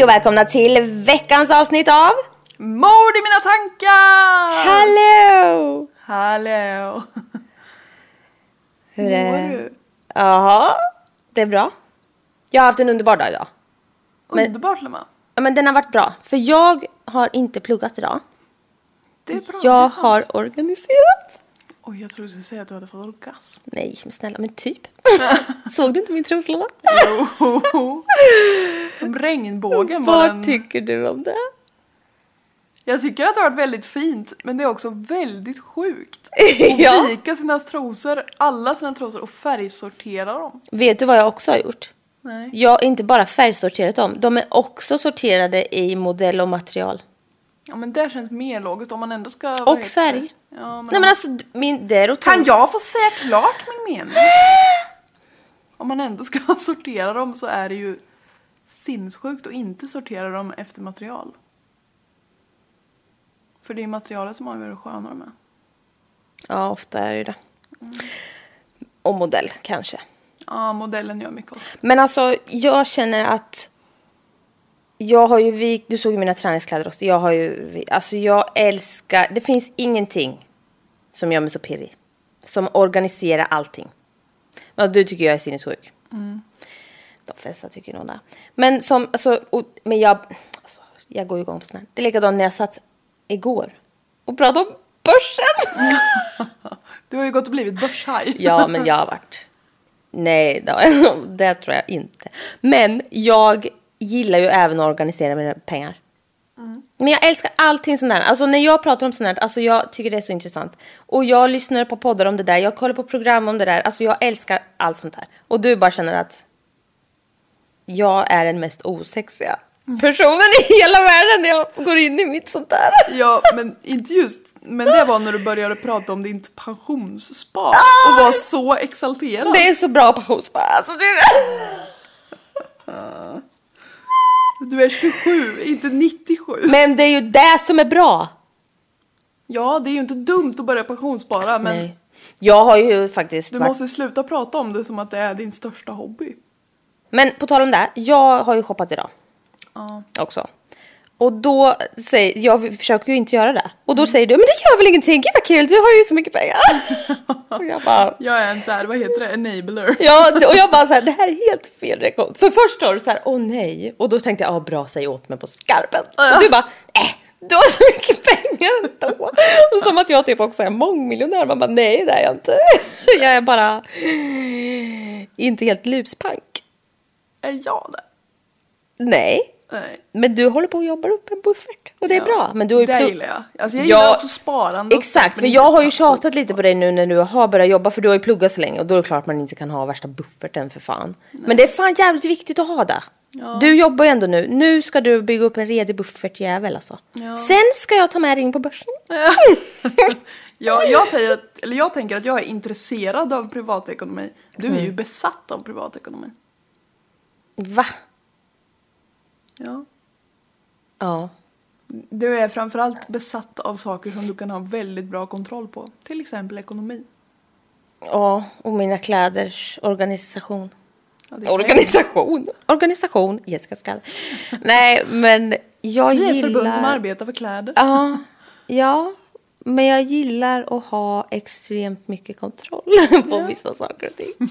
Hej och välkomna till veckans avsnitt av Mord i mina tankar! Hallå! Hallå! Hur Mår är du? Jaha, det är bra. Jag har haft en underbar dag idag. Men- Underbart Lemma. Ja, men den har varit bra. För jag har inte pluggat idag. Det är bra. det är Jag skönt. har organiserat. Oj, jag trodde du skulle säga att du hade fått orgasm. Nej, men snälla, men typ. Såg du inte min troslåda? Jo. Som regnbågen var Vad den. tycker du om det? Jag tycker att det har varit väldigt fint, men det är också väldigt sjukt. Ja. Att vika sina trosor, alla sina trosor och färgsortera dem. Vet du vad jag också har gjort? Nej. Jag har inte bara färgsorterat dem, de är också sorterade i modell och material. Ja men det känns mer logiskt om man ändå ska... vad Och färg. Ja, men Nej men alltså, min, det är Kan otroligt. jag få säga klart min mening? Om man ändå ska sortera dem så är det ju sinnessjukt att inte sortera dem efter material. För det är materialet som avgör hur sköna de är. Ja, ofta är det det. Och modell kanske. Ja, modellen gör mycket också. Men alltså, jag känner att jag har ju vikt, du såg mina träningskläder också. Jag har ju, alltså jag älskar, det finns ingenting som gör mig så pirrig. Som organiserar allting. Ja, du tycker jag är sinnessjuk. De flesta tycker nog det. Men som, alltså, och, men jag, alltså, jag går ju igång på sånt här. Det är likadant när jag satt igår och pratade om börsen. Du har ju gått och blivit börshaj. Ja, men jag har varit... Nej, det tror jag inte. Men jag gillar ju även att organisera mina pengar. Men jag älskar allting sånt där. Alltså när jag pratar om sånt där, alltså jag tycker det är så intressant. Och jag lyssnar på poddar om det där, jag kollar på program om det där. Alltså jag älskar allt sånt där. Och du bara känner att jag är den mest osexiga personen i hela världen när jag går in i mitt sånt där. Ja, men inte just... Men det var när du började prata om ditt pensionsspar och var så exalterad. Det är så bra pensionsspara. Alltså, det Du är 27, inte 97. Men det är ju det som är bra. Ja, det är ju inte dumt att börja pensionsspara men Nej. Jag har ju faktiskt du varit... måste sluta prata om det som att det är din största hobby. Men på tal om det, jag har ju shoppat idag. Ja. Också. Och då säger, jag försöker ju inte göra det. Och då säger du, men det gör väl ingenting, gud vad kul, du har ju så mycket pengar. och jag bara, Jag är en så här, vad heter det, enabler. ja, och jag bara så här, det här är helt fel reaktion. För först var du så här, åh nej. Och då tänkte jag, ja bra, säg åt mig på skarpen. Och du bara, äh, du har så mycket pengar ändå. Och som att jag typ också är mångmiljonär. Man bara, nej det är jag inte. jag är bara inte helt luspank. Är jag det? Nej. Nej. Men du håller på att jobba upp en buffert. Och det är Ja, bra. Men du har ju det gillar jag. Alltså jag gillar också sparande och Exakt, för jag har ju tjatat lite på dig nu när du har börjat jobba. För du har ju pluggat så länge och då är det klart man inte kan ha värsta bufferten för fan. Men det är fan jävligt viktigt att ha det. Du jobbar ju ändå nu. Nu ska du bygga upp en redig buffertjävel alltså. Ja. Sen ska jag ta med dig in på börsen. Ja, jag, säger att, eller jag tänker att jag är intresserad av privatekonomi. Du är Mm. ju besatt av privatekonomi. Va? Ja. Ja. Du är framförallt besatt av saker som du kan ha väldigt bra kontroll på. Till exempel ekonomi. Ja, och mina kläders organisation. Ja, Organisation? Organisation, Jessica Skall. Nej, men jag Vi är ett gillar... förbund som arbetar för kläder. Ja, ja, men jag gillar att ha extremt mycket kontroll på vissa saker och ting.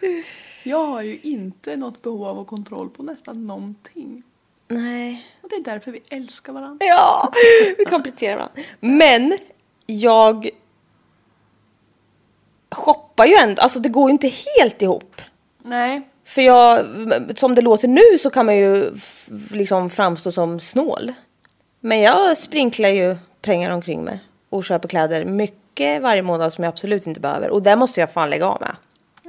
Jag har ju inte något behov av att kontroll på nästan någonting. Nej. Och det är därför vi älskar varandra. Ja, vi kompletterar varandra. Men jag shoppar ju ändå, alltså det går ju inte helt ihop. Nej, För jag, som det låter nu så kan man ju liksom framstå som snål. Men jag sprinklar ju pengar omkring mig och köper kläder mycket varje månad som jag absolut inte behöver. Och det måste jag fan lägga av med.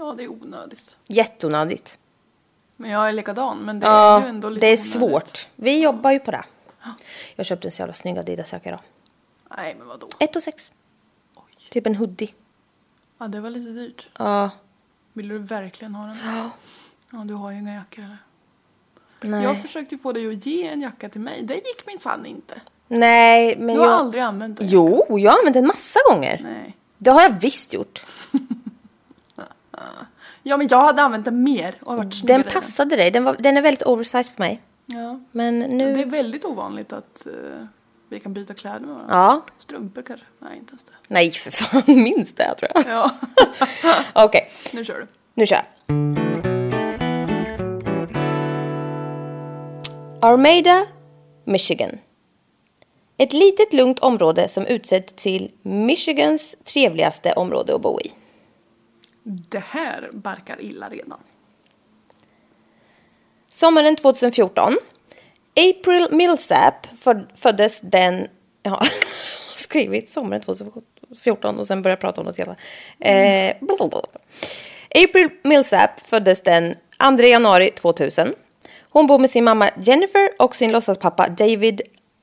Ja det är onödigt. Jätteonödigt. Men jag är likadan. Men det Ja, är ju ändå lite det är onödigt. svårt. Vi jobbar ju på det. Jag köpte en så jävla snygg Adidas-jacka idag. Nej, men vadå? 1 och 6. Typ en hoodie. Ja, det var lite dyrt. Ja, Vill du verkligen ha den? Ja, du har ju inga jackor eller? nej. Jag försökte få dig att ge en jacka till mig. Det gick minsann inte. Nej, men Du har jag... aldrig använt den. Jo, jag har använt den massa gånger. Nej. Det har jag visst gjort. Ja, men jag hade använt den mer och varit snyggare Den passade dig. Den, var, den är väldigt oversized på mig. Ja. Men nu... Det är väldigt ovanligt att eh, vi kan byta kläder med varandra. Ja. Strumpor kanske? Nej, inte ens det. Nej, för fan. Minst det tror jag. Ja, Okej, nu kör du. nu kör jag. Armada, Michigan. Ett litet lugnt område som utsetts till Michigans trevligaste område att bo i. Det här barkar illa redan. Sommaren 2014. April Millsap föddes den... Ja, jag har skrivit sommaren 2014 och sen börjar prata om något helt annat. eh. April Millsap föddes den 2 januari 2000. Hon bor med sin mamma Jennifer och sin låtsaspappa David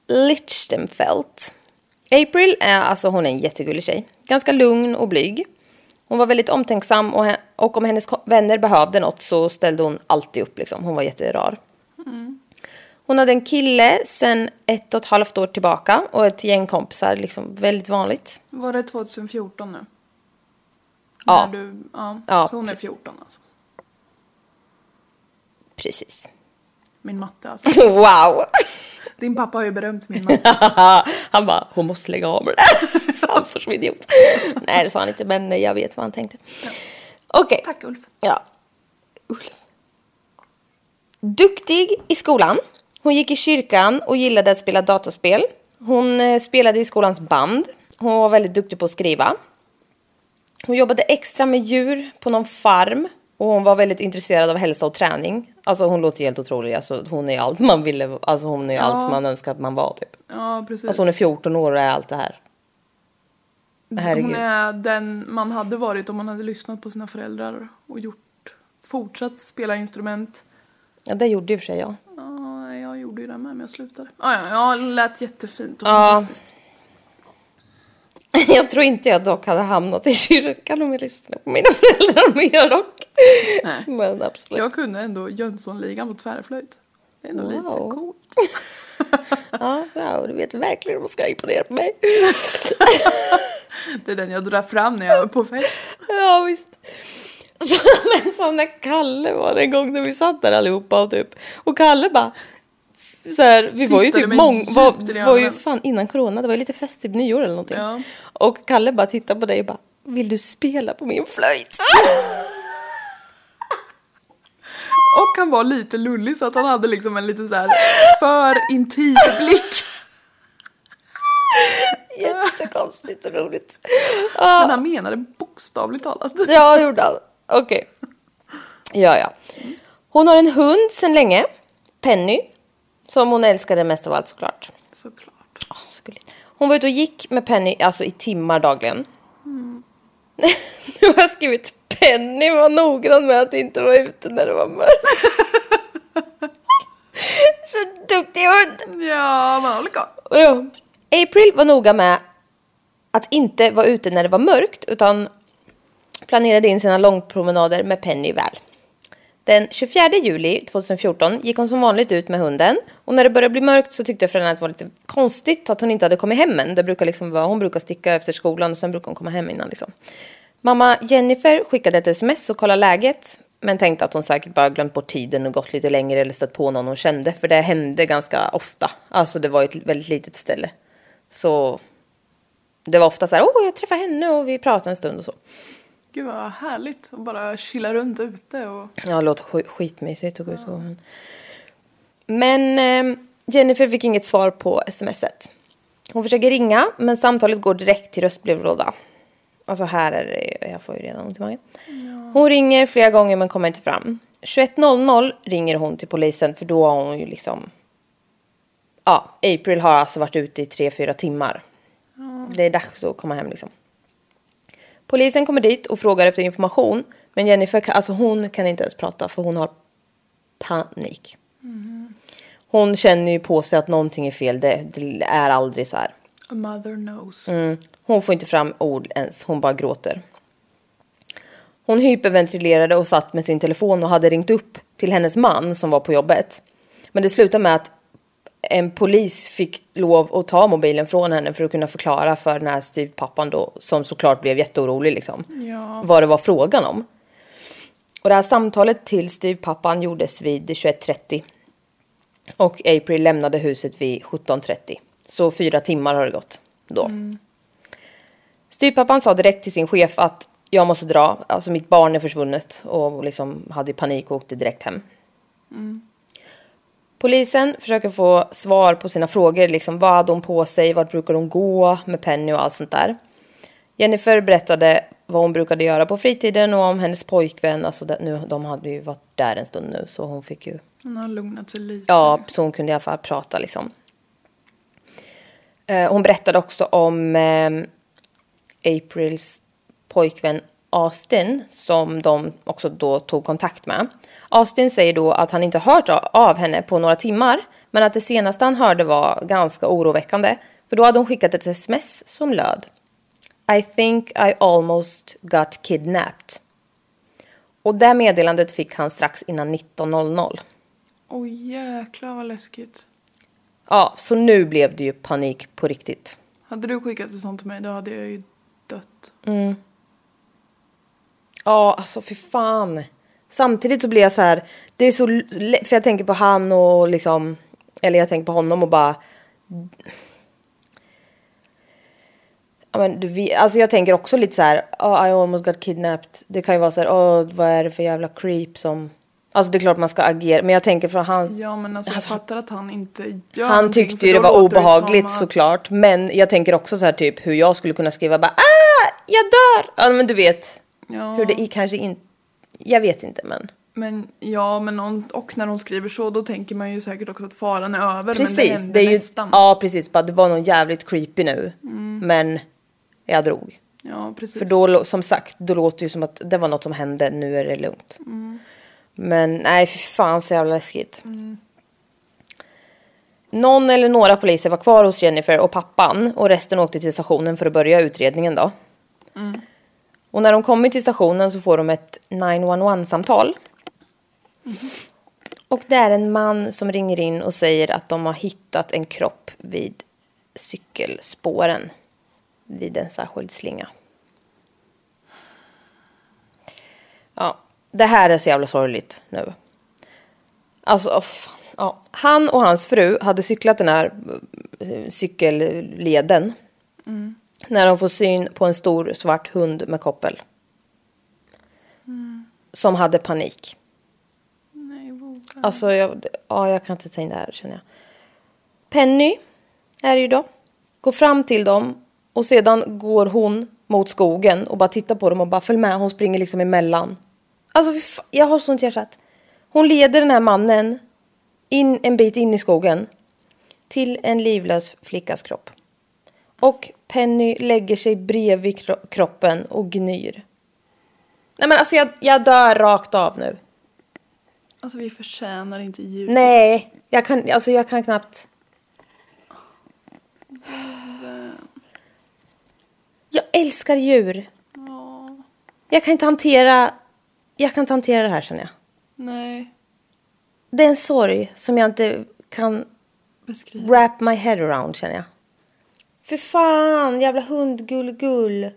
Lichtenfeldt. April är alltså hon är en jättegullig tjej. Ganska lugn och blyg. Hon var väldigt omtänksam och, och om hennes vänner behövde något så ställde hon alltid upp. Liksom. Hon var jätterar. Hon hade en kille sen ett och ett halvt år tillbaka och ett gäng kompisar. Liksom väldigt vanligt. Var det 2014 nu? Ja. Du, ja. Ja, Så hon är precis. 14 alltså. Precis. Min matte alltså. Wow! Din pappa har ju berömt min matte. han bara, hon måste lägga av med det där. Framstår som idiot. Nej, det sa han inte, men jag vet vad han tänkte. Okej. Tack Ulf. Ja. Ulf. Duktig i skolan. Hon gick i kyrkan och gillade att spela dataspel. Hon eh, spelade i skolans band. Hon var väldigt duktig på att skriva. Hon jobbade extra med djur på någon farm. Och hon var väldigt intresserad av hälsa och träning. Alltså hon låter ju helt otrolig. Alltså, hon är allt man ville. Alltså hon är Ja. allt man önskar att man var typ. Ja, precis. Alltså hon är 14 år och är allt det här. Herregud. Hon är den man hade varit om man hade lyssnat på sina föräldrar och gjort, fortsatt spela instrument. Ja, det gjorde och för sig jag. Ja, jag gjorde ju det med men jag slutade. Ja, ja, ja, det lät jättefint och Ja. fantastiskt. Jag tror inte jag dock hade hamnat i kyrkan om jag lyssnade på mina föräldrar mer dock. Nej. Men absolut. Jag kunde ändå Jönssonligan på tvärflöjt. Det är lite Wow. coolt. Ja, wow, du vet verkligen hur man ska imponera på mig. Det är den jag drar fram när jag är på fest. Ja, visst. Så, men som när Kalle var den gång när vi satt där allihopa och typ. Och Kalle bara. Så här, vi var ju typ många, var, var ju fan innan corona, det var ju lite fest typ nyår eller någonting. Ja. Och Kalle bara tittade på dig och bara, vill du spela på min flöjt? Och han var lite lullig så att han hade liksom en lite så här för intim blick. Jättekonstigt och roligt. Men han menade bokstavligt talat. Ja, det gjorde han. Okej. Ja, ja. Hon har en hund sedan länge. Penny. Som hon älskade mest av allt såklart. Såklart. Åh, så gulligt. Hon var ute och gick med Penny alltså i timmar dagligen. nu har jag skrivit Penny var noggrann med att inte vara ute när det var mörkt. Så duktig hund! Ja, man håller koll. Ja. April var noga med att inte vara ute när det var mörkt utan planerade in sina långpromenader med Penny väl. Den 24 juli 2014 gick hon som vanligt ut med hunden och när det började bli mörkt så tyckte föräldrarna att det var lite konstigt att hon inte hade kommit hem än. Det brukar liksom vara, hon brukar sticka efter skolan och sen brukar hon komma hem innan. Liksom. Mamma Jennifer skickade ett sms och kollade läget men tänkte att hon säkert bara glömt bort tiden och gått lite längre eller stött på någon hon kände för det hände ganska ofta. Alltså det var ett väldigt litet ställe. Så det var ofta så här, åh jag träffar henne och vi pratade en stund och så. Gud vad härligt att bara chilla runt ute och... Ja, det låter sk- skitmysigt att gå ut och Men eh, Jennifer fick inget svar på smset. Hon försöker ringa, men samtalet går direkt till röstbrevlåda. Alltså här är det, jag får ju redan ont i magen. Hon ringer flera gånger men kommer inte fram. 21.00 ringer hon till polisen för då har hon ju liksom... Ja, April har alltså varit ute i 3-4 timmar. Det är dags att komma hem liksom. Polisen kommer dit och frågar efter information. Men Jennifer kan, alltså hon kan inte ens prata för hon har panik. Hon känner ju på sig att någonting är fel. Det, det är aldrig så här. A mother knows. Mm. Hon får inte fram ord ens. Hon bara gråter. Hon hyperventilerade och satt med sin telefon och hade ringt upp till hennes man som var på jobbet. Men det slutade med att en polis fick lov att ta mobilen från henne för att kunna förklara för den här styvpappan då, som såklart blev jätteorolig liksom, Ja. vad det var frågan om. Och det här samtalet till styvpappan gjordes vid 21.30 och April lämnade huset vid 17.30. Så fyra timmar har det gått då. Styvpappan sa direkt till sin chef att jag måste dra, alltså mitt barn är försvunnet och liksom hade panik och åkte direkt hem. Polisen försöker få svar på sina frågor, liksom vad hade hon på sig, vart brukar hon gå med Penny och allt sånt där. Jennifer berättade vad hon brukade göra på fritiden och om hennes pojkvän, alltså nu, de hade ju varit där en stund nu så hon fick ju Hon har lugnat sig lite. Ja, så hon kunde i alla fall prata liksom. Eh, hon berättade också om eh, Aprils pojkvän Austin som de också då tog kontakt med. Austin säger då att han inte hört av henne på några timmar men att det senaste han hörde var ganska oroväckande för då hade hon skickat ett sms som löd I think I almost got kidnapped. Och det meddelandet fick han strax innan 19.00. Oj jäklar vad läskigt. Ja, så nu blev det ju panik på riktigt. Hade du skickat ett sånt till mig då hade jag ju dött. Ja, alltså för fan. Samtidigt så blir jag så här, det är så för jag tänker på han och liksom, eller jag tänker på honom och bara... Ja, men du, alltså jag tänker också lite så här, oh, I almost got kidnapped. Det kan ju vara så här, oh, vad är det för jävla creep som... Alltså det är klart man ska agera, men jag tänker från hans... Ja men alltså jag Alltså, fattar att han inte gör Han tyckte ju det var obehagligt att- såklart. Men jag tänker också så här typ hur jag skulle kunna skriva bara ah, jag dör! Ja men du vet. Ja. Hur det kanske inte, jag vet inte men. Men ja, men någon, och när hon skriver så då tänker man ju säkert också att faran är över. men det Precis, det är ju, nästan. ja precis, bara det var någon jävligt creepy nu. Men jag drog. Ja, precis. För då, som sagt, då låter det ju som att det var något som hände, nu är det lugnt. Men nej, för fan så jävla läskigt. Någon eller några poliser var kvar hos Jennifer och pappan och resten åkte till stationen för att börja utredningen då. Och när de kommer till stationen så får de ett 911-samtal. Och det är en man som ringer in och säger att de har hittat en kropp vid cykelspåren vid en särskild slinga. Ja, det här är så jävla sorgligt nu. Alltså, fan. Ja. Han och hans fru hade cyklat den här eh, cykelleden. När de får syn på en stor svart hund med koppel. Som hade panik. Nej, vågar. Alltså, jag, ja, jag kan inte ta in det här känner jag. Penny är det ju då. Går fram till dem och sedan går hon mot skogen och bara tittar på dem och bara följ med. Hon springer liksom emellan. Alltså jag har sånt hjärtat. Hon leder den här mannen in en bit in i skogen till en livlös flickas kropp. Och Penny lägger sig bredvid kro- kroppen och gnyr. Nej men alltså jag, jag dör rakt av nu. Alltså vi förtjänar inte djur. Nej, jag kan, alltså jag kan knappt. Jag älskar djur. Ja. Jag kan inte hantera, jag kan inte hantera det här känner jag. Nej. Det är en sorg som jag inte kan Beskriv. wrap my head around känner jag. För fan, jävla hundgullgull.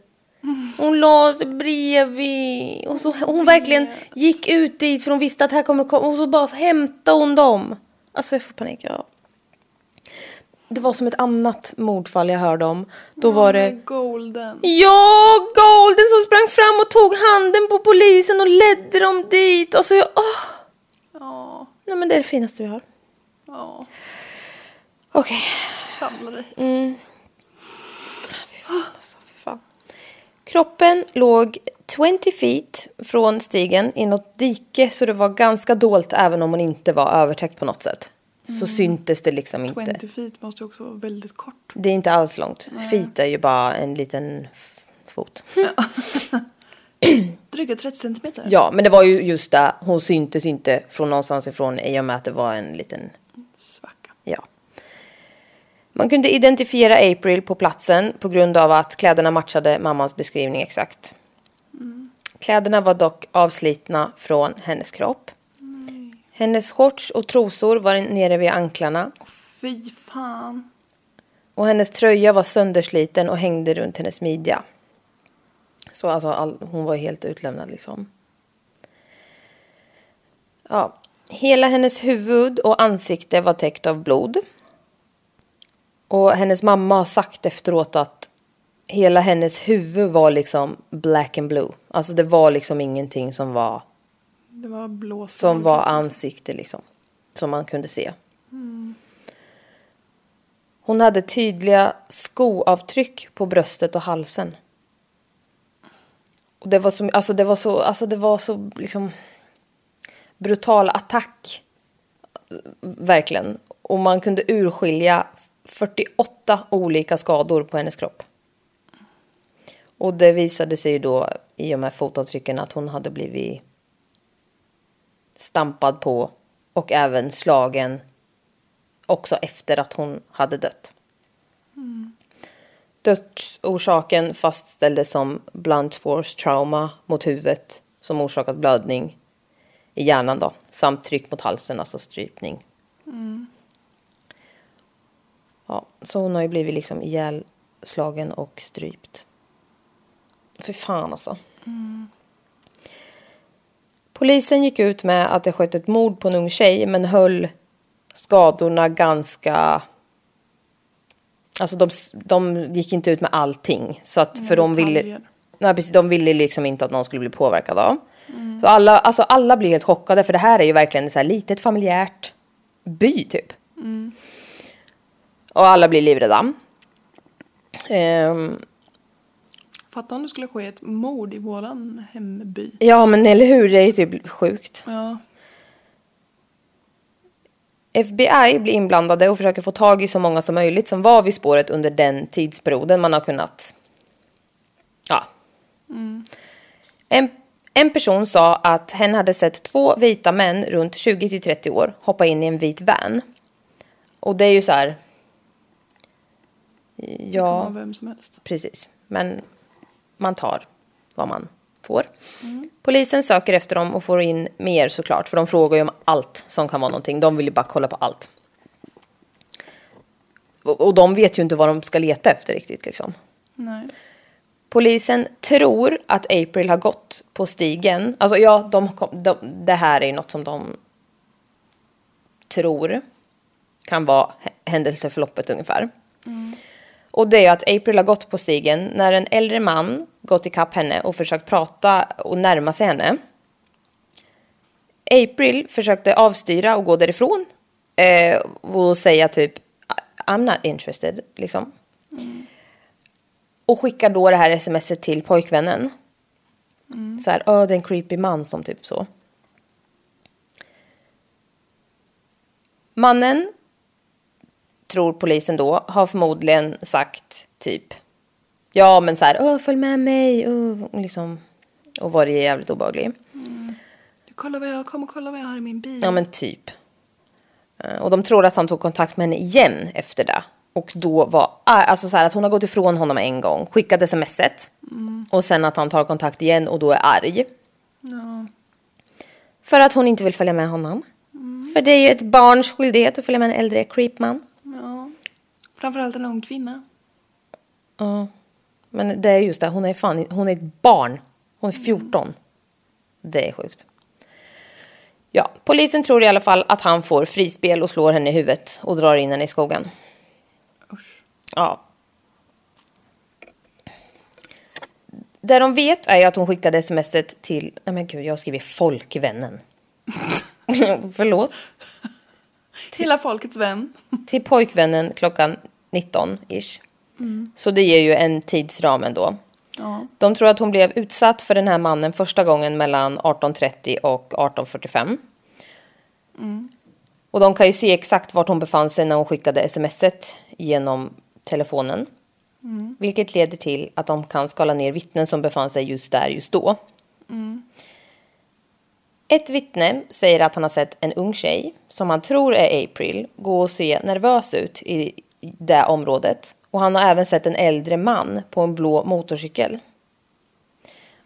Hon la sig bredvid. Och så hon verkligen gick ut dit för hon visste att här kommer komma. Och så bara hämtade hon dem. Alltså jag får panik. Ja. Det var som ett annat mordfall jag hörde om. Då var det... Golden. Ja, Golden som sprang fram och tog handen på polisen och ledde dem dit. Alltså jag... Åh. Ja. Nej men det är det finaste vi har. Ja. Okej. Samla dig. Mm. Alltså, fan. Kroppen låg 20 feet från stigen i något dike så det var ganska dolt även om hon inte var övertäckt på något sätt. Så syntes det liksom inte. 20 feet måste också vara väldigt kort. Det är inte alls långt. Feet är ju bara en liten fot. Dryga 30 centimeter. Ja, men det var ju just det. Hon syntes inte från någonstans ifrån i och med att det var en liten Svacka. Ja. Man kunde identifiera April på platsen på grund av att kläderna matchade mammans beskrivning exakt. Kläderna var dock avslitna från hennes kropp. Hennes shorts och trosor var nere vid anklarna Åh, fy fan. och hennes tröja var söndersliten och hängde runt hennes midja. Så alltså all, hon var helt utlämnad liksom. Ja, hela hennes huvud och ansikte var täckt av blod. Och hennes mamma har sagt efteråt att hela hennes huvud var liksom black and blue. Alltså det var liksom ingenting som var Det var blå som var strålar. ansikte liksom. Som man kunde se. Hon hade tydliga skoavtryck på bröstet och halsen. Och det var så, alltså det var så, alltså det var så liksom brutal attack. Verkligen. Och man kunde urskilja 48 olika skador på hennes kropp. Och det visade sig ju då i och med fotavtrycken att hon hade blivit stampad på och även slagen också efter att hon hade dött. Dödsorsaken fastställdes som blunt force trauma mot huvudet som orsakat blödning i hjärnan då, samt tryck mot halsen, alltså strypning. Ja, så hon har ju blivit liksom ihjälslagen och strypt. För fan alltså. Polisen gick ut med att det skett ett mord på en ung tjej men höll skadorna ganska... Alltså de, de gick inte ut med allting. Så att för de ville... Nej, precis, de ville liksom inte att någon skulle bli påverkad av. Så alla, alltså alla blir helt chockade för det här är ju verkligen ett så här litet familjärt by typ. Och alla blir livrädda. Ehm, Fatta om det skulle ske ett mord i våran hemby. ja men eller hur, det är ju typ sjukt. Ja. FBI blir inblandade och försöker få tag i så många som möjligt som var vid spåret under den tidsperioden man har kunnat... Ja. En, en person sa att hen hade sett två vita män runt 20 till 30 år hoppa in i en vit van. Och det är ju så här... Ja. Vem som helst. precis. Men man tar vad man får. Polisen söker efter dem och får in mer såklart. För de frågar ju om allt som kan vara någonting. De vill ju bara kolla på allt. Och, och de vet ju inte vad de ska leta efter riktigt liksom. Nej. Polisen tror att April har gått på stigen. Alltså ja, de, de, det här är ju något som de tror kan vara hä- händelseförloppet ungefär. Och det är att April har gått på stigen när en äldre man gått ikapp henne och försökt prata och närma sig henne. April försökte avstyra och gå därifrån eh, och säga typ I'm not interested, liksom. Och skickar då det här smset till pojkvännen. Så här, öh det är en creepy man som typ så. Mannen, tror polisen då, har förmodligen sagt typ Ja men så här, öh följ med mig, öh, liksom. Och varit jävligt obehaglig. Du kolla vad jag, kom och kolla vad jag har i min bil. Ja men typ. Eh, Och de tror att han tog kontakt med henne igen efter det. Och då var, ah, alltså så här att hon har gått ifrån honom en gång, skickat smset. Och sen att han tar kontakt igen och då är arg. Ja. För att hon inte vill följa med honom. För det är ju ett barns skyldighet att följa med en äldre creepman. Framförallt en ung kvinna. Ja. Men det är just det, hon är fan, hon är ett barn. Hon är 14. Det är sjukt. Ja, polisen tror i alla fall att han får frispel och slår henne i huvudet och drar in henne i skogen. Usch. Ja. Det de vet är ju att hon skickade smset till, nej men gud jag har skrivit folkvännen. Förlåt. Hela folkets vän. Till pojkvännen klockan 19-ish. Så det ger ju en tidsram ändå. Ja. De tror att hon blev utsatt för den här mannen första gången mellan 18.30 och 18.45. Och de kan ju se exakt vart hon befann sig när hon skickade smset genom telefonen. Vilket leder till att de kan skala ner vittnen som befann sig just där just då. Ett vittne säger att han har sett en ung tjej som han tror är April gå och se nervös ut i det området. Och han har även sett en äldre man på en blå motorcykel.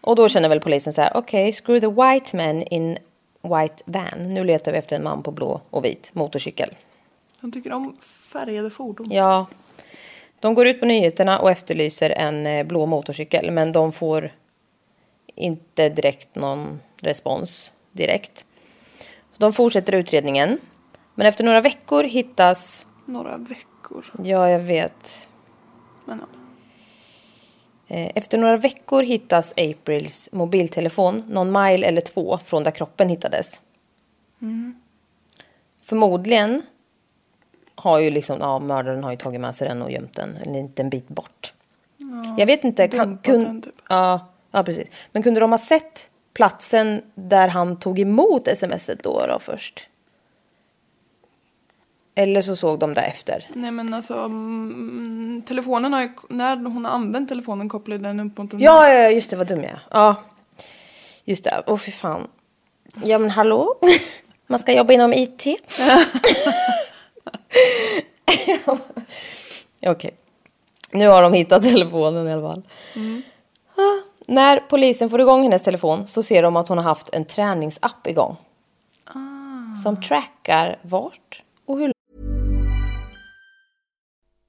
Och då känner väl polisen så här, okej, screw the white man in white van. Nu letar vi efter en man på blå och vit motorcykel. Han tycker om färgade fordon. Ja, de går ut på nyheterna och efterlyser en eh, blå motorcykel, men de får inte direkt någon respons direkt. Så de fortsätter utredningen, men efter några veckor hittas, Några veckor. Ja jag vet, Men ja. Eh, Efter några veckor hittas Aprils mobiltelefon någon mile eller två från där kroppen hittades. Förmodligen har ju liksom, ja mördaren har ju tagit med sig den och gömt den en liten bit bort. Jag vet inte, kan, kun, den typ. ja, ja precis. Men kunde de ha sett platsen där han tog emot smset då, då först? Eller så såg de det efter. Nej men alltså, mm, telefonen har ju, när hon har använt telefonen kopplar den upp mot en Ja, mast. ja, just det, vad dum jag är. Ja, just det. Åh, fy fan. Ja, men hallå? Man ska jobba inom IT. Okej. Nu har de hittat telefonen i alla fall. Ah, När polisen får igång hennes telefon så ser de att hon har haft en träningsapp igång. Som trackar vart och hur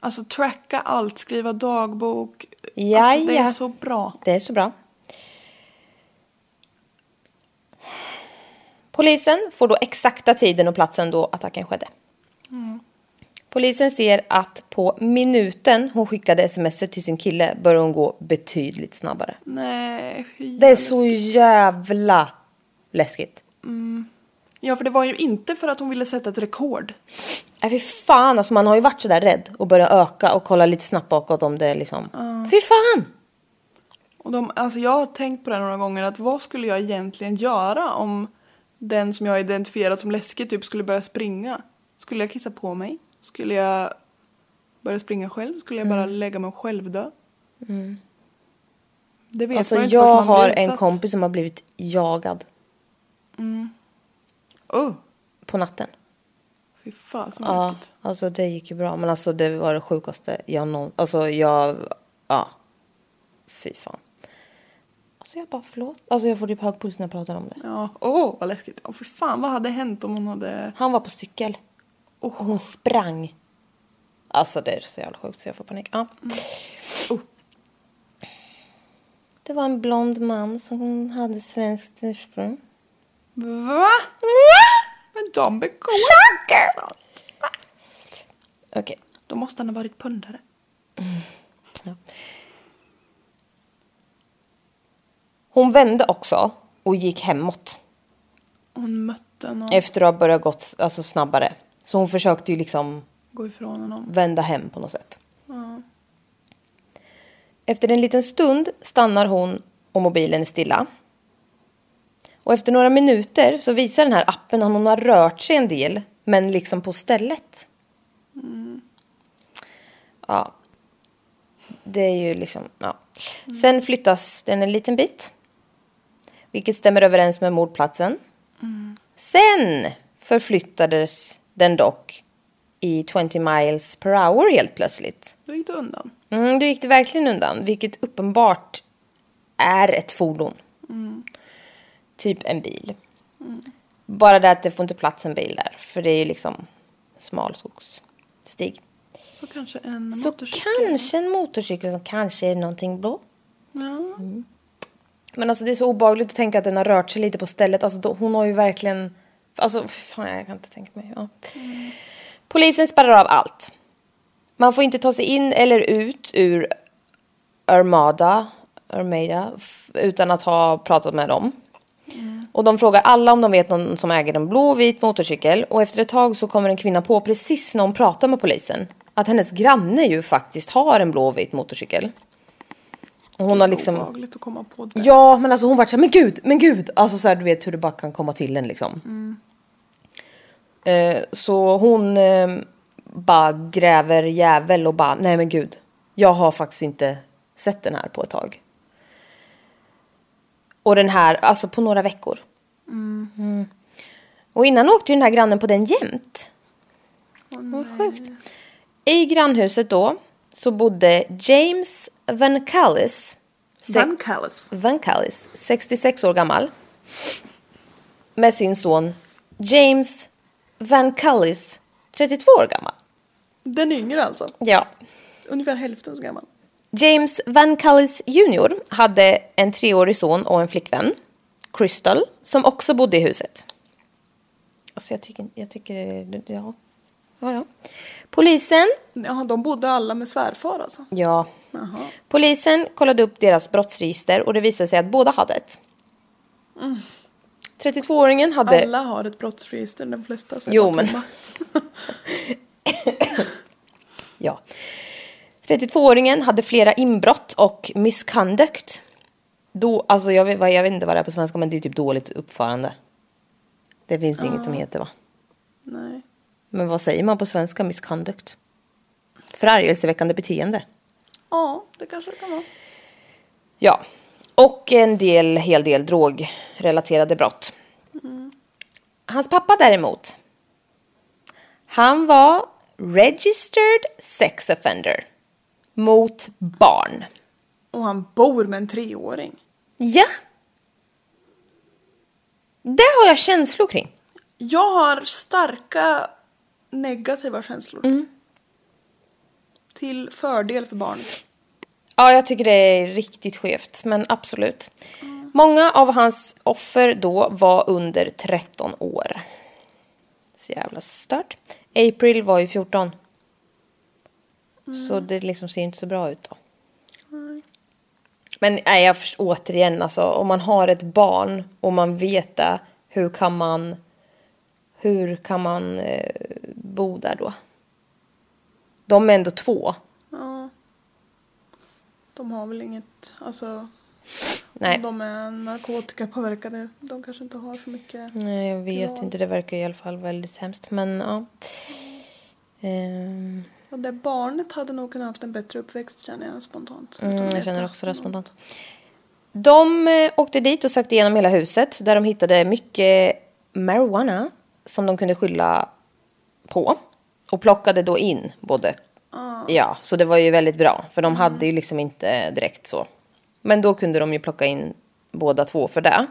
Alltså tracka allt, skriva dagbok. Ja, alltså, det är så bra. Det är så bra. Polisen får då exakta tiden och platsen då attacken skedde. Polisen ser att på minuten hon skickade sms till sin kille började hon gå betydligt snabbare. Nej, Det är vad så läskigt. jävla läskigt. Ja, för det var ju inte för att hon ville sätta ett rekord. Nej fy fan, alltså man har ju varit sådär rädd och börjat öka och kolla lite snabbt bakåt om det liksom. Fy fan! Och de, alltså jag har tänkt på det några gånger att vad skulle jag egentligen göra om den som jag har identifierat som läskig typ skulle börja springa? Skulle jag kissa på mig? Skulle jag börja springa själv? Skulle jag bara Mm. lägga mig och självdö? Det vet Alltså man ju inte jag har en kompis som har blivit jagad Oh, på natten. fy fan som Ja, läskigt. alltså det gick ju bra. Men alltså det var det sjukaste jag någon... Alltså jag... Ja. Fy fan. Alltså jag bara förlåt. Alltså jag får typ hög puls när jag pratar om det. Ja, åh vad läskigt. Oh, fy fan vad hade hänt om hon hade... Han var på cykel. Och hon sprang. Alltså det är så jävla sjukt så jag får panik. Ja. Oh. Det var en blond man som hade svenskt ursprung. Va? Men de begår inte sånt. Okej. Då måste han ha varit pundare. Hon vände också och gick hemåt. Hon mötte någon. Efter att ha börjat gått alltså, snabbare. Så hon försökte ju liksom Gå ifrån honom. vända hem på något sätt. Efter en liten stund stannar hon och mobilen är stilla. Och efter några minuter så visar den här appen att hon har rört sig en del, men liksom på stället. Ja. Det är ju liksom, ja. Sen flyttas den en liten bit. Vilket stämmer överens med mordplatsen. Sen förflyttades den dock i 20 miles per hour helt plötsligt. Då gick det undan. Mm, då gick det verkligen undan, vilket uppenbart är ett fordon. Typ en bil. Bara det att det får inte plats en bil där, för det är ju liksom smalskogsstig. Så kanske en Så motorcykel. kanske en motorcykel som kanske är någonting blå. Ja. Men alltså det är så obehagligt att tänka att den har rört sig lite på stället. Alltså då, hon har ju verkligen... Alltså fan, jag kan inte tänka mig. Ja. Polisen spärrar av allt. Man får inte ta sig in eller ut ur Armada, Armada utan att ha pratat med dem. Och de frågar alla om de vet någon som äger en blå och vit motorcykel. Och efter ett tag så kommer en kvinna på precis när hon pratar med polisen att hennes granne ju faktiskt har en blå och vit motorcykel. Och hon har liksom... Obehagligt att komma på det. Ja, men alltså hon vart såhär, men gud, men gud. Alltså så här, du vet hur det bara kan komma till en liksom. Eh, så hon eh, bara gräver jävel och bara, nej men gud. Jag har faktiskt inte sett den här på ett tag. Och den här, alltså på några veckor. Mm. Och innan åkte ju den här grannen på den jämt. Vad sjukt. I grannhuset då så bodde James Van Callis. Van Callis. Van Callis, 66 år gammal. Med sin son James Van Callis, 32 år gammal. Den yngre alltså. Ja. Ungefär hälften så gammal. James Van Callis Jr hade en treårig son och en flickvän, Crystal, som också bodde i huset. Alltså jag tycker, jag tycker, ja. Ja, ja. Polisen, Ja, de bodde alla med svärfar alltså. ja. Jaha. Polisen kollade upp deras brottsregister och det visade sig att båda hade ett. 32-åringen hade... Alla har ett brottsregister, de flesta. Jo, men-. Ja. 32-åringen hade flera inbrott och misconduct. Då, alltså jag vet, jag vet inte vad det är på svenska men det är typ dåligt uppförande. Det finns det inget som heter va? Nej. Men vad säger man på svenska misconduct? Förargelseväckande beteende. Ja, det kanske det kan vara. Ja. Och en del, hel del drogrelaterade brott. Hans pappa däremot. Han var registered sex offender. Mot barn. Och han bor med en treåring. Ja. Det har jag känslor kring. Jag har starka negativa känslor. Mm. Till fördel för barnet. Ja, jag tycker det är riktigt skevt, men absolut. Många av hans offer då var under 13 år. Så jävla stört. April var ju 14. Så det liksom ser inte så bra ut då. Men nej, jag förstår, återigen, alltså, om man har ett barn och man vet det, hur kan man hur kan man eh, bo där då? De är ändå två. Ja. De har väl inget, alltså Nej. om de är narkotikapåverkade. De kanske inte har så mycket. Nej, jag vet Privat. inte. Det verkar i alla fall väldigt hemskt. Men ja. Ehm, Och det barnet hade nog kunnat haft en bättre uppväxt känner jag spontant. mm, jag känner också det spontant. De eh, åkte dit och sökte igenom hela huset där de hittade mycket marijuana som de kunde skylla på. Och plockade då in både. Ja, så det var ju väldigt bra. För de hade ju liksom inte direkt så. Men då kunde de ju plocka in båda två för det.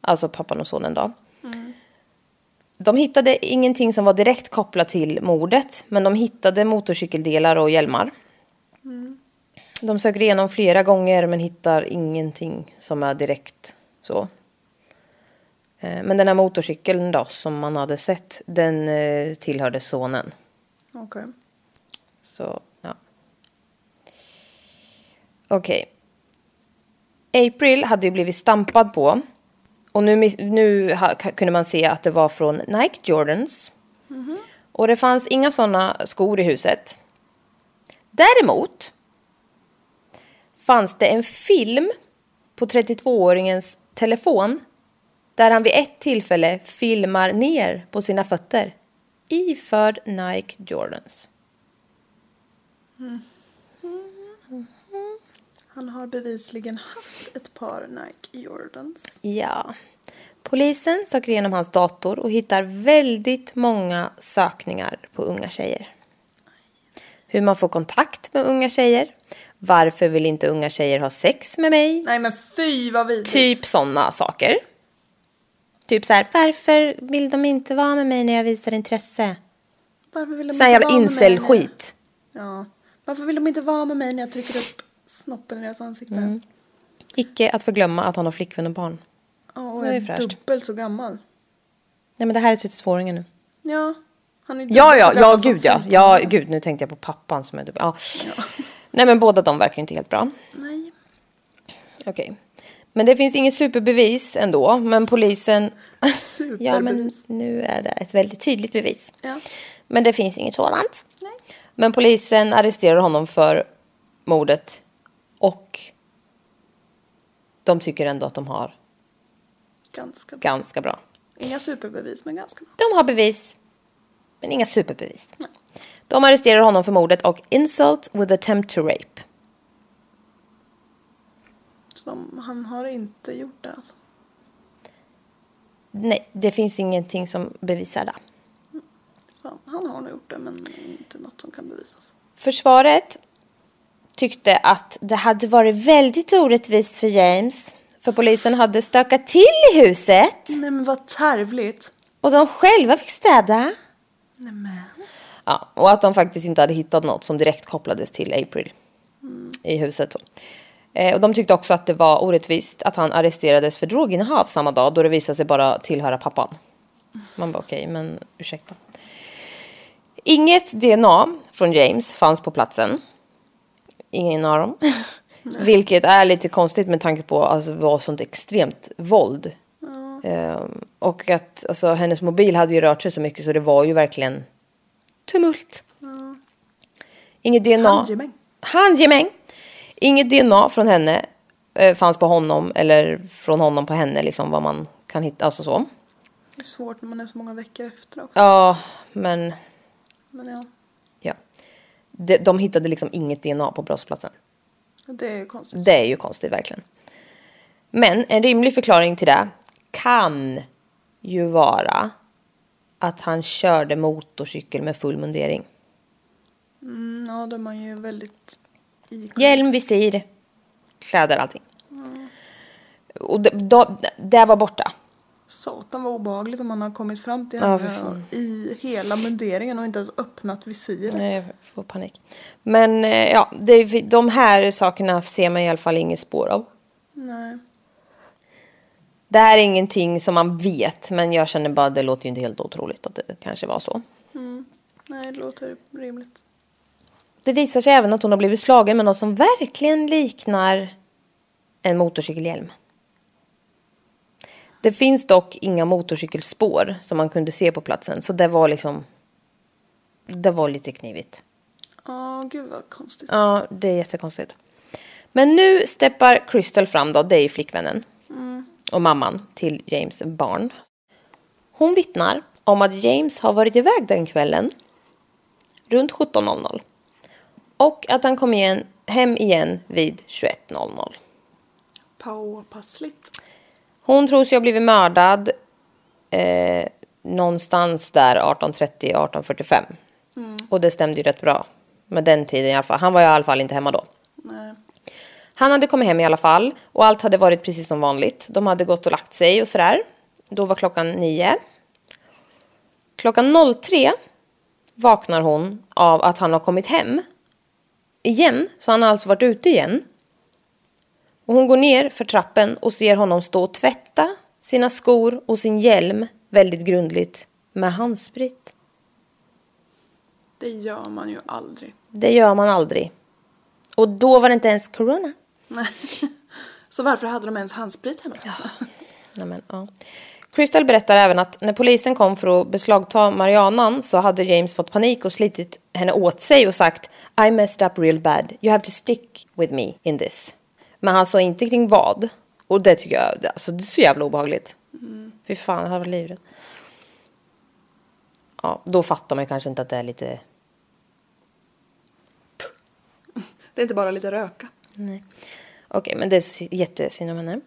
Alltså pappan och sonen då. De hittade ingenting som var direkt kopplat till mordet. Men de hittade motorcykeldelar och hjälmar. De söker igenom flera gånger men hittar ingenting som är direkt så. Eh, Men den här motorcykeln då som man hade sett den eh, tillhörde sonen. Okej. Så, ja. Okej. April hade ju blivit stampad på. Och nu, nu ha, kunde man se att det var från Nike Jordans. Och det fanns inga sådana skor i huset. Däremot fanns det en film på 32-åringens telefon där han vid ett tillfälle filmar ner på sina fötter iförd Nike Jordans. Han har bevisligen haft ett par Nike Jordans. Ja. Polisen söker igenom hans dator och hittar väldigt många sökningar på unga tjejer. Hur man får kontakt med unga tjejer. Varför vill inte unga tjejer ha sex med mig? Nej men fy vad vidrigt. Typ sådana saker. Typ så här, varför vill de inte vara med mig när jag visar intresse? Varför vill de Sån här inte jävla vara med mig när- incel-skit. Ja. Varför vill de inte vara med mig när jag trycker upp snoppen i deras ansikte? Mm. Icke att förglömma att han har flickvän och barn. Ja, och är är dubbelt så gammal. Nej men det här är 32-åringen nu. Ja. Han är Ja, ja, ja, gud ja. 15 Ja, gud, nu tänkte jag på pappan som är dubbel. Ja. Nej, men båda de verkar inte helt bra. Nej. Okej. Men det finns inget superbevis ändå, men polisen... Superbevis. ja, men nu är det ett väldigt tydligt bevis. Ja. Men det finns inget sådant. Nej. Men polisen arresterar honom för mordet och de tycker ändå att de har Ganska bra. ganska bra. Inga superbevis men ganska bra. De har bevis, men inga superbevis. De arresterar honom för mordet och insult with attempt to rape. Så de, han har inte gjort det alltså. Nej, det finns ingenting som bevisar det. Så han har nog gjort det men inte något som kan bevisas. Försvaret tyckte att det hade varit väldigt orättvist för James. För polisen hade stökat till i huset Nej men vad tarvligt. och de själva fick städa. Nej men. Ja, och att de faktiskt inte hade hittat något som direkt kopplades till April i huset. Eh, och de tyckte också att det var orättvist att han arresterades för droginnehav samma dag då det visade sig bara tillhöra pappan. Man bara okej, men ursäkta. Inget DNA från James fanns på platsen. Ingen av dem. Vilket är lite konstigt med tanke på att alltså, var sånt extremt våld. Ehm, och att alltså, hennes mobil hade ju rört sig så mycket så det var ju verkligen tumult. Inget DNA. Handgemäng. Handgemäng. Inget DNA från henne eh, fanns på honom eller från honom på henne liksom vad man kan hitta. Alltså så. Det är svårt när man är så många veckor efter också. Ja, men Men ja. De, de hittade liksom inget DNA på brottsplatsen. Det är ju konstigt. Det är ju konstigt verkligen. Men en rimlig förklaring till det kan ju vara att han körde motorcykel med full mundering. Mm, ja då är man ju väldigt iklädd. Hjälm, visir, kläder, allting. Och det, då, det var borta. Satan vad obehagligt om man har kommit fram till Ja, henne fan. i hela munderingen och inte ens öppnat visiret. Nej, jag får panik. Men eh, ja, det, de här sakerna ser man i alla fall inget spår av. Nej. Det här är ingenting som man vet, men jag känner bara att det låter ju inte helt otroligt att det kanske var så. Nej, det låter rimligt. Det visar sig även att hon har blivit slagen med något som verkligen liknar en motorcykelhjälm. Det finns dock inga motorcykelspår som man kunde se på platsen. Så det var liksom... Det var lite knivigt. Ja, gud vad konstigt. Ja, det är jättekonstigt. Men nu steppar Crystal fram då, det är ju flickvännen. Och mamman till James barn. Hon vittnar om att James har varit iväg den kvällen. Runt 17.00. Och att han kom igen, hem igen vid 21.00. Påpassligt. Hon tror sig ha blivit mördad eh, någonstans där 1830-1845. Och det stämde ju rätt bra med den tiden i alla fall. Han var ju i alla fall inte hemma då. Nej. Han hade kommit hem i alla fall och allt hade varit precis som vanligt. De hade gått och lagt sig och sådär. Då var klockan nio. Klockan 03 vaknar hon av att han har kommit hem. Igen, så han har alltså varit ute igen. Och hon går ner för trappen och ser honom stå och tvätta sina skor och sin hjälm väldigt grundligt med handsprit. Det gör man ju aldrig. Det gör man aldrig. Och då var det inte ens corona. Nej. Så varför hade de ens handsprit hemma? Nej, men, ja. Crystal berättar även att när polisen kom för att beslagta Marianan så hade James fått panik och slitit henne åt sig och sagt I messed up real bad. You have to stick with me in this. Men han sa inte kring vad. Och det tycker jag, alltså det är så jävla obehagligt. Fy fan, jag hade varit livrädd. Ja, då fattar man ju kanske inte att det är lite... Det är inte bara lite röka. Okej, men det är sy- jättesynd om henne.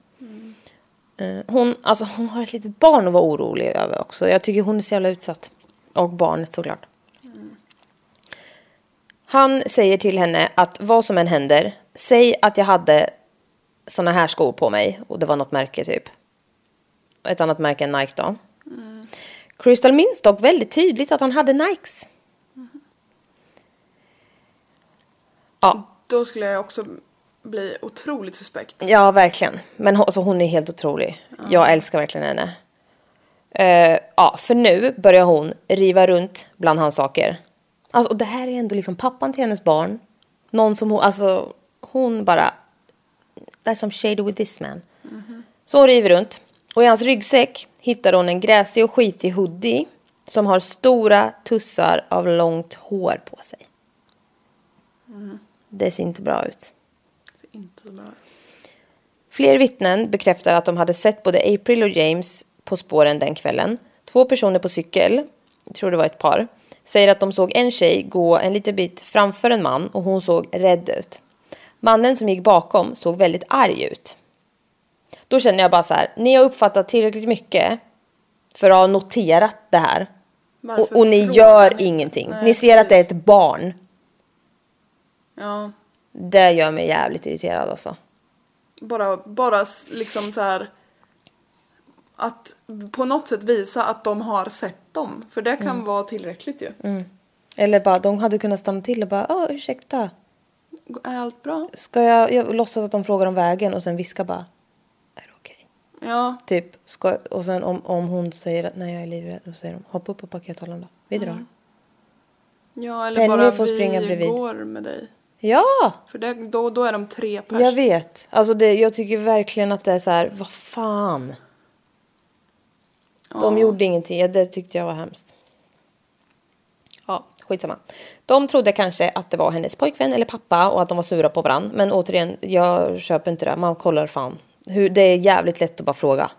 Eh, Hon, alltså, hon har ett litet barn att vara orolig över också. Jag tycker hon är så jävla utsatt. Och barnet såklart. Han säger till henne att vad som än händer, säg att jag hade såna här skor på mig. Och det var något märke typ. Ett annat märke än Nike då. Crystal minns dock väldigt tydligt att han hade Nikes. Ja, Då skulle jag också bli otroligt suspekt. Ja, verkligen. Men alltså, hon är helt otrolig. Jag älskar verkligen henne. Eh, ja, för nu börjar hon riva runt bland hans saker. Alltså, och det här är ändå liksom pappan till hennes barn. Någon som hon, alltså hon bara... That's some shady with this man. Så hon river runt. Och i hans ryggsäck hittar hon en gräsig och skitig hoodie som har stora tussar av långt hår på sig. Det ser inte bra ut. Det är inte bra. Fler vittnen bekräftar att de hade sett både April och James på spåren den kvällen. Två personer på cykel, jag tror det var ett par, säger att de såg en tjej gå en liten bit framför en man och hon såg rädd ut. Mannen som gick bakom såg väldigt arg ut. Då känner jag bara så här, ni har uppfattat tillräckligt mycket för att ha noterat det här. Och, och ni gör ni? ingenting. Nej, ni ser att det är ett precis. barn. Ja. Det gör mig jävligt irriterad alltså. Bara, bara liksom så här att på något sätt visa att de har sett dem. För det kan Mm. vara tillräckligt ju. Eller bara, de hade kunnat stanna till och bara, åh ursäkta. Är allt bra? Ska jag, jag låtsas att de frågar om vägen och sen viska bara, är det okej? Ja, Typ, ska, och sen om, om hon säger att nej jag är livrädd, då säger de, hoppa upp på pakethållaren då, vi drar. ja eller Penny bara får vi springa bredvid. går med dig. Ja, För det, då, då är de tre pers. jag vet. Alltså det, jag tycker verkligen att det är så här, vad fan. De gjorde ingenting, Ja, det tyckte jag var hemskt. Skitsamma. De trodde kanske att det var hennes pojkvän eller pappa och att de var sura på varandra. Men återigen, jag köper inte det. Man kollar fan. Hur, det är jävligt lätt att bara fråga.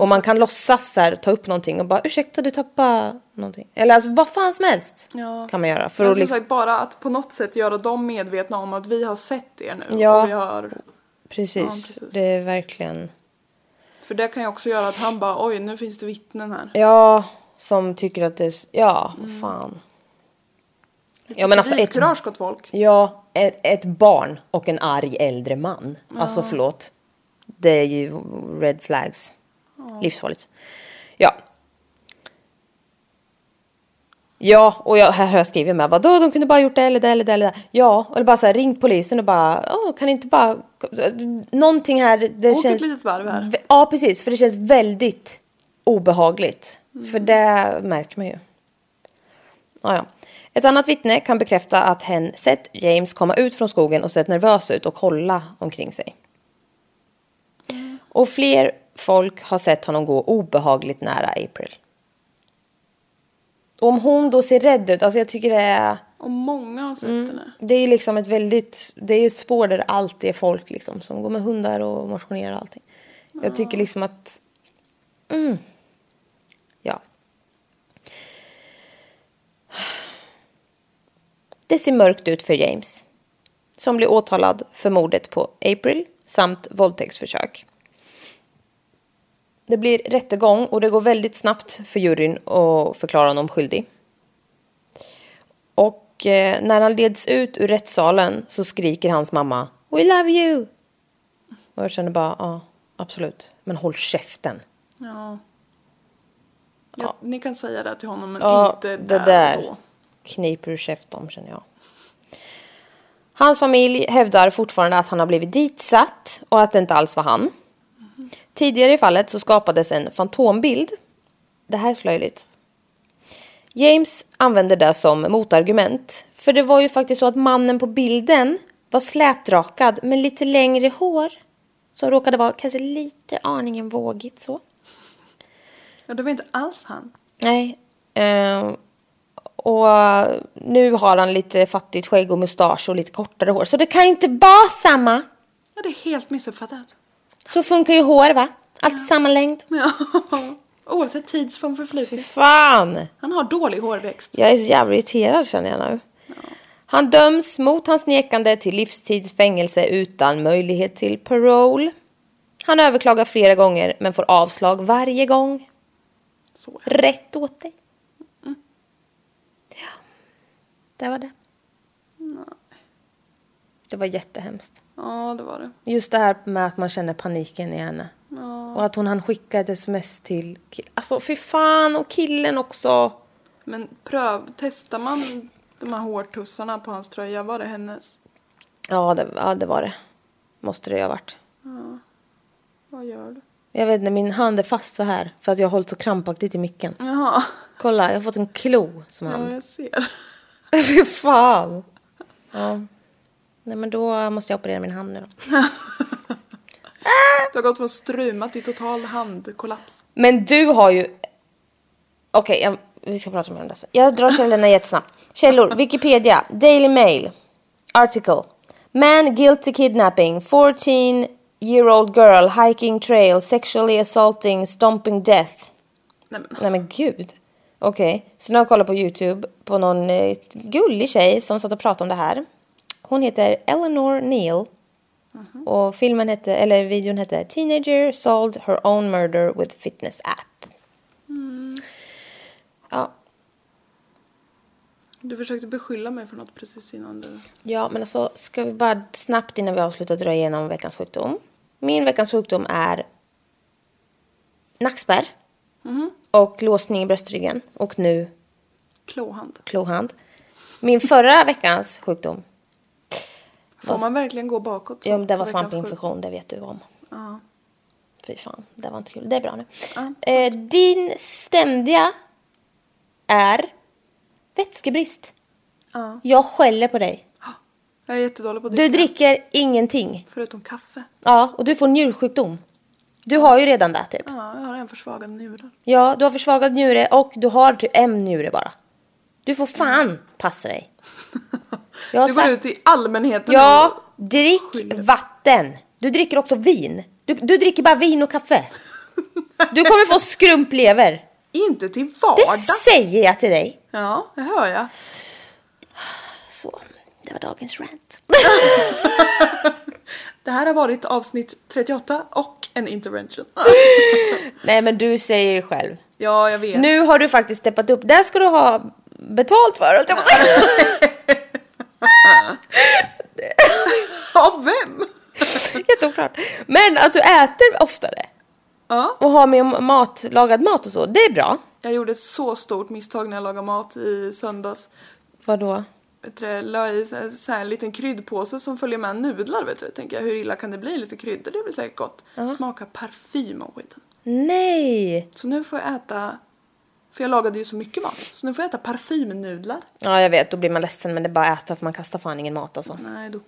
och man kan låtsas så här, ta upp någonting och bara ursäkta du tappade någonting. Eller alltså vad fan som helst Ja. kan man göra. För att som liksom, bara att på något sätt göra dem medvetna om att vi har sett er nu. Ja. Och vi har, precis, Ja, precis. det är verkligen. för det kan ju också göra att han bara oj nu finns det vittnen här. Ja, som tycker att det är, ja, vad fan. Ja men alltså ett, Civilkurage gott folk. ja, ett, ett barn och en arg äldre man. Alltså förlåt. Det är ju red flags. Livsfarligt. Ja. Ja, och jag, här har jag skrivit med. Vadå, de kunde bara gjort det eller det eller det eller det. Ja, eller bara så här, ringt polisen och bara, åh, kan inte bara, någonting här. Det Åk känns, ett litet varv här. Ja, precis. För det känns väldigt obehagligt. För det märker man ju. Ja, ja. Ett annat vittne kan bekräfta att hen sett James komma ut från skogen och sett nervös ut och kolla omkring sig. Och fler folk har sett honom gå obehagligt nära April. Och om hon då ser rädd ut, alltså jag tycker det är... Och många har sett henne. Det är liksom ett väldigt, det är ett spår där det alltid är folk liksom som går med hundar och motionerar och allting. Jag tycker liksom att, mm, ja. Det ser mörkt ut för James. Som blir åtalad för mordet på April samt våldtäktsförsök. Det blir rättegång och det går väldigt snabbt för juryn att förklara honom skyldig. Och eh, när han leds ut ur rättssalen så skriker hans mamma We love you! Och jag känner bara, ja, absolut. Men håll käften. Ja. Ja, Ni kan säga det till honom men Ja, inte där, där och då. Kniper ur käften känner jag. Hans familj hävdar fortfarande att han har blivit ditsatt och att det inte alls var han. Tidigare i fallet så skapades en fantombild. Det här är så löjligt. James använde det som motargument. För det var ju faktiskt så att mannen på bilden var slätrakad med lite längre hår. Som råkade vara kanske lite aningen vågigt så. Ja, det var inte alls han. Nej. Eh, och nu har han lite fattigt skägg och mustasch och lite kortare hår. Så det kan inte vara samma. Ja, det är helt missuppfattat. Så funkar ju hår va? Alltid samma längd. Ja. Oavsett tidsform Fy förflutet. fan! Han har dålig hårväxt. Jag är så jävla irriterad känner jag nu. Han döms mot hans nekande till livstidsfängelse utan möjlighet till parole. Han överklagar flera gånger men får avslag varje gång. Så. Rätt åt dig. Ja, det var det. Det var jättehemskt. Ja, det var det. Just det här med att man känner paniken i henne. Och att hon hann skicka ett sms till kill- Alltså fy fan och killen också. Men pröv, testar man de här hårtussarna på hans tröja, var det hennes? Ja det, ja, det var det. Måste det ju ha varit. Vad gör du? Jag vet inte, min hand är fast så här för att jag har hållit så krampaktigt i micken. Jaha, Kolla, jag har fått en klo som ja, hand. jag ser. Fy fan. Ja. Nej men då måste jag operera min hand nu då. Du har gått från struma till total handkollaps. Men du har ju... Okej, jag- vi ska prata mer om det sen. Jag drar källorna jättesnabbt. Källor, Wikipedia, Daily Mail, Article. Man guilty kidnapping, 14 year old girl hiking trail, sexually assaulting, stomping death. Nej men, Nej men gud. Okej, så nu har jag kollat på YouTube på någon eh, gullig tjej som satt och pratade om det här. Hon heter Eleanor Neal. Och filmen hette, eller videon hette Teenager solved her own murder with fitness app. Ja, du försökte beskylla mig för något precis innan du... ja, men alltså ska vi bara snabbt innan vi avslutar dra igenom veckans sjukdom. Min veckans sjukdom är nackspärr och låsning i bröstryggen och nu Klåhand. klohand. Min förra veckans sjukdom Får man verkligen gå bakåt? Ja, det var svampinfektion, det vet du om. Ja. Fy fan, det var inte kul. Det är bra nu. Ja. Eh, din ständiga är vätskebrist. Ja. Jag skäller på dig. Jag är jättedålig på att Du dricka. dricker ingenting. Förutom kaffe. Ja, och du får njursjukdom. Du har ju redan det typ. Ja, jag har en försvagad njurar. Ja, du har försvagad njure och du har typ en njure bara. Du får fan passa dig. Du går sagt- ut i allmänheten Ja, och drick skyller. vatten. Du dricker också vin. Du, du dricker bara vin och kaffe. Du kommer få skrumplever. Inte till Det vardags. säger jag till dig. Ja, det hör jag. Så, det var dagens rant. Det här har varit avsnitt 38 och en intervention. Nej men du säger det själv. Ja, jag vet. Nu har du faktiskt steppat upp. Det ska du ha betalt för. höll jag på. Av vem? Jätteoklart. Men att du äter oftare Ja. och har med mat, lagad mat och så, det är bra. Jag gjorde ett så stort misstag när jag lagade mat i söndags. Vadå? Du, la i så här, så här en liten kryddpåse som följer med nudlar vet du. Tänker jag, hur illa kan det bli? Lite kryddor, det blir säkert gott. Smakar parfym och skiten. Nej! Så nu får jag äta, för jag lagade ju så mycket mat. Så nu får jag äta parfymnudlar. Ja jag vet, då blir man ledsen men det är bara att äta för man kastar fan ingen mat alltså. Nej då.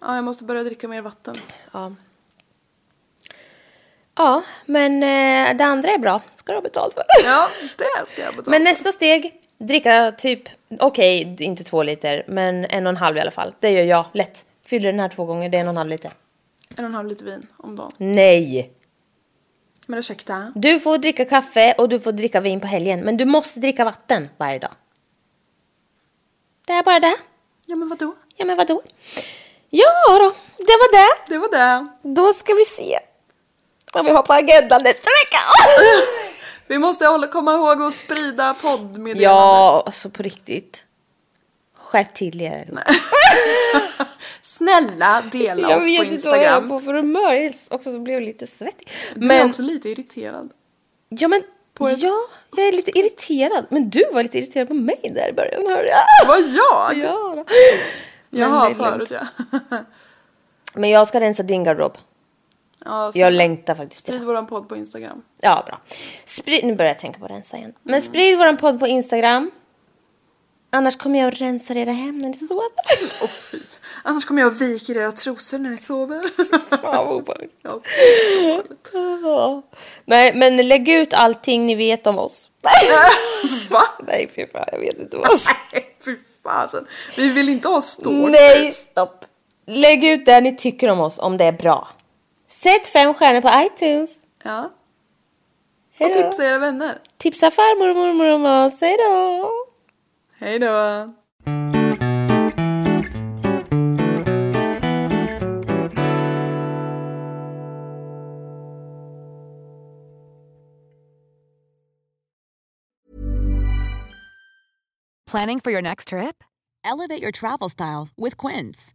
Ja, jag måste börja dricka mer vatten. Ja. Ja, men eh, det andra är bra. Ska du ha betalt för. Ja, det ska jag betala. Men nästa steg, dricka typ, okej, inte två liter, men en och en halv i alla fall. Det gör jag lätt. Fyller den här två gånger, det är en och en halv liter. En och en halv liter vin om dagen. Nej! Men ursäkta? Du får dricka kaffe och du får dricka vin på helgen, men du måste dricka vatten varje dag. Det är bara det. Ja men vadå? Ja, men vadå? Ja då, det var det. Det var det. Då ska vi se vad vi har på agendan nästa vecka. Vi måste hålla, komma ihåg att sprida poddmeddelanden. ja, alltså på riktigt. Skärp till er. Snälla dela Jag oss vet på inte vad jag är Instagram. på för humör. Jag också så blev jag lite svettig. Du är Men, också lite irriterad. ja men, ett- ja, jag är lite irriterad. Men du var lite irriterad på mig där i början, hörde jag. Var jag? Ja, då. Jaha, Men förut ja. Men jag ska rensa din garderob. Ja Jag längtar faktiskt till Sprid våran podd på Instagram. Ja, bra. Sprid, nu börjar jag tänka på att rensa igen. Men Mm. sprid våran podd på Instagram. Annars kommer jag att rensa era hem när ni sover. Fy. Annars kommer jag och viker era trosor när ni sover. Fan ja. Ja. Nej, men lägg ut allting ni vet om oss. Va? Nej, fy fan, jag vet inte vad Nej, fy fasen. Vi vill inte ha stalkers. Nej, stopp. Lägg ut det ni tycker om oss, om det är bra. Sätt fem stjärnor på iTunes. Ja. Och Hej då. tipsa era vänner. Tipsa farmor och mormor om oss. Hej då. Hej då. Planning for your next trip? Elevate your travel style with Quince.